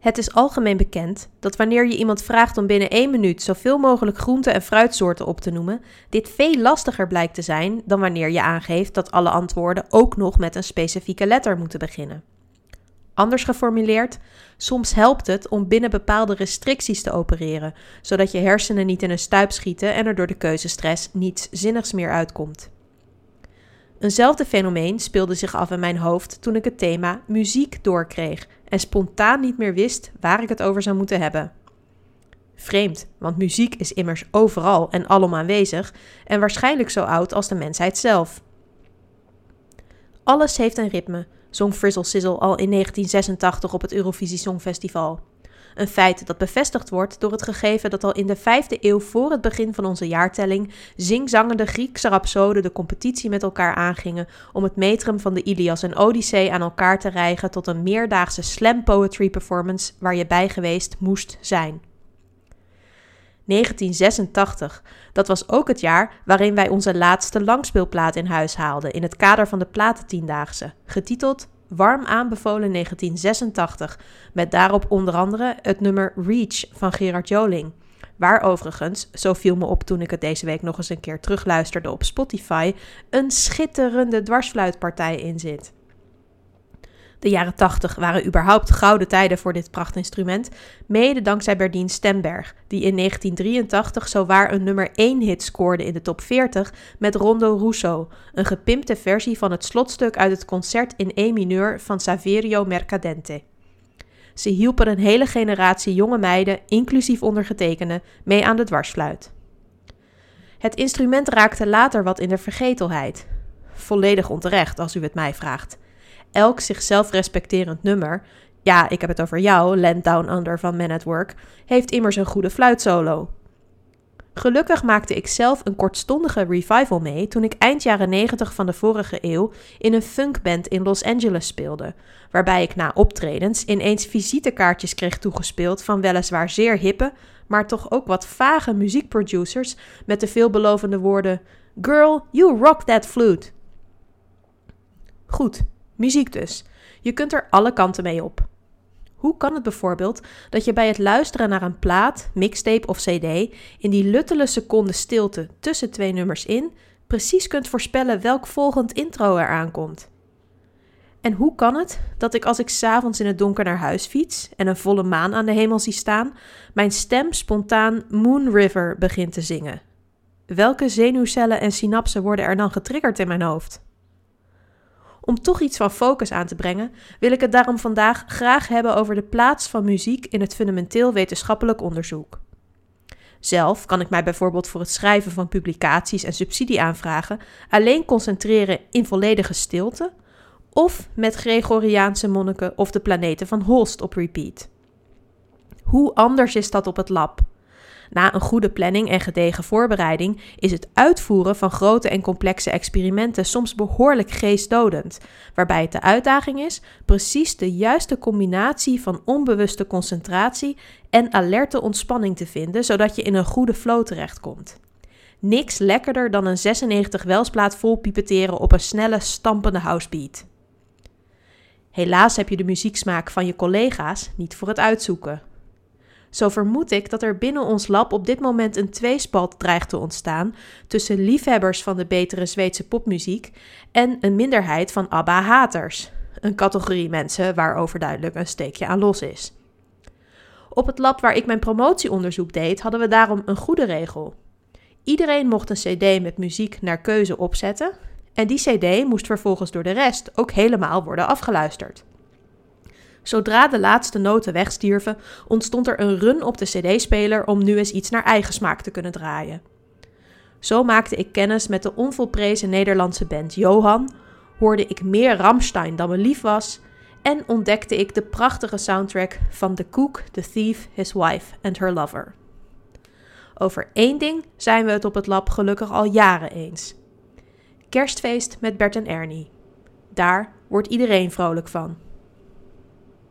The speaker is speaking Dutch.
Het is algemeen bekend dat wanneer je iemand vraagt om binnen één minuut zoveel mogelijk groente- en fruitsoorten op te noemen, dit veel lastiger blijkt te zijn dan wanneer je aangeeft dat alle antwoorden ook nog met een specifieke letter moeten beginnen. Anders geformuleerd, soms helpt het om binnen bepaalde restricties te opereren, zodat je hersenen niet in een stuip schieten en er door de keuzestress niets zinnigs meer uitkomt. Eenzelfde fenomeen speelde zich af in mijn hoofd toen ik het thema muziek doorkreeg en spontaan niet meer wist waar ik het over zou moeten hebben. Vreemd, want muziek is immers overal en alom aanwezig en waarschijnlijk zo oud als de mensheid zelf. Alles heeft een ritme, zong Frizzle Sizzle al in 1986 op het Eurovisie Songfestival. Een feit dat bevestigd wordt door het gegeven dat al in de vijfde eeuw voor het begin van onze jaartelling zingzangende Griekse rapsoden de competitie met elkaar aangingen om het metrum van de Ilias en Odyssee aan elkaar te rijgen tot een meerdaagse slam poetry performance waar je bij geweest moest zijn. 1986, dat was ook het jaar waarin wij onze laatste langspeelplaat in huis haalden in het kader van de Platentiendaagse, getiteld warm aanbevolen 1986, met daarop onder andere het nummer Reach van Gerard Joling. Waar overigens, zo viel me op toen ik het deze week nog eens een keer terugluisterde op Spotify, een schitterende dwarsfluitpartij in zit. De jaren 80 waren überhaupt gouden tijden voor dit prachtinstrument, mede dankzij Berdien Stemberg, die in 1983 zowaar een nummer 1 hit scoorde in de top 40 met Rondo Russo, een gepimpte versie van het slotstuk uit het concert in E mineur van Saverio Mercadente. Ze hielpen een hele generatie jonge meiden, inclusief ondergetekende, mee aan de dwarsfluit. Het instrument raakte later wat in de vergetelheid. Volledig onterecht, als u het mij vraagt elk zichzelf respecterend nummer, ja, ik heb het over jou, Land Down Under van Man at Work, heeft immers een goede fluitsolo. Gelukkig maakte ik zelf een kortstondige revival mee toen ik eind jaren 90 van de vorige eeuw in een funkband in Los Angeles speelde, waarbij ik na optredens ineens visitekaartjes kreeg toegespeeld van weliswaar zeer hippe, maar toch ook wat vage muziekproducers met de veelbelovende woorden: Girl, you rock that flute. Goed, Muziek dus. Je kunt er alle kanten mee op. Hoe kan het bijvoorbeeld dat je bij het luisteren naar een plaat, mixtape of CD in die luttele seconde stilte tussen twee nummers in precies kunt voorspellen welk volgend intro er aankomt? En hoe kan het dat ik als ik s'avonds in het donker naar huis fiets en een volle maan aan de hemel zie staan, mijn stem spontaan Moon River begint te zingen? Welke zenuwcellen en synapsen worden er dan getriggerd in mijn hoofd? Om toch iets van focus aan te brengen, wil ik het daarom vandaag graag hebben over de plaats van muziek in het fundamenteel wetenschappelijk onderzoek. Zelf kan ik mij bijvoorbeeld voor het schrijven van publicaties en subsidieaanvragen alleen concentreren in volledige stilte of met Gregoriaanse monniken of de planeten van Holst op repeat. Hoe anders is dat op het lab? Na een goede planning en gedegen voorbereiding is het uitvoeren van grote en complexe experimenten soms behoorlijk geestdodend, waarbij het de uitdaging is precies de juiste combinatie van onbewuste concentratie en alerte ontspanning te vinden, zodat je in een goede flow terechtkomt. Niks lekkerder dan een 96 welsplaat vol pipeteren op een snelle, stampende housebeat. Helaas heb je de muzieksmaak van je collega's niet voor het uitzoeken. Zo vermoed ik dat er binnen ons lab op dit moment een tweespalt dreigt te ontstaan tussen liefhebbers van de betere Zweedse popmuziek en een minderheid van ABBA-haters. Een categorie mensen waarover duidelijk een steekje aan los is. Op het lab waar ik mijn promotieonderzoek deed, hadden we daarom een goede regel. Iedereen mocht een CD met muziek naar keuze opzetten en die CD moest vervolgens door de rest ook helemaal worden afgeluisterd. Zodra de laatste noten wegstierven, ontstond er een run op de CD-speler om nu eens iets naar eigen smaak te kunnen draaien. Zo maakte ik kennis met de onvolprezen Nederlandse band Johan, hoorde ik meer Ramstein dan me lief was en ontdekte ik de prachtige soundtrack van The Cook, The Thief, His Wife and Her Lover. Over één ding zijn we het op het lab gelukkig al jaren eens. Kerstfeest met Bert en Ernie. Daar wordt iedereen vrolijk van.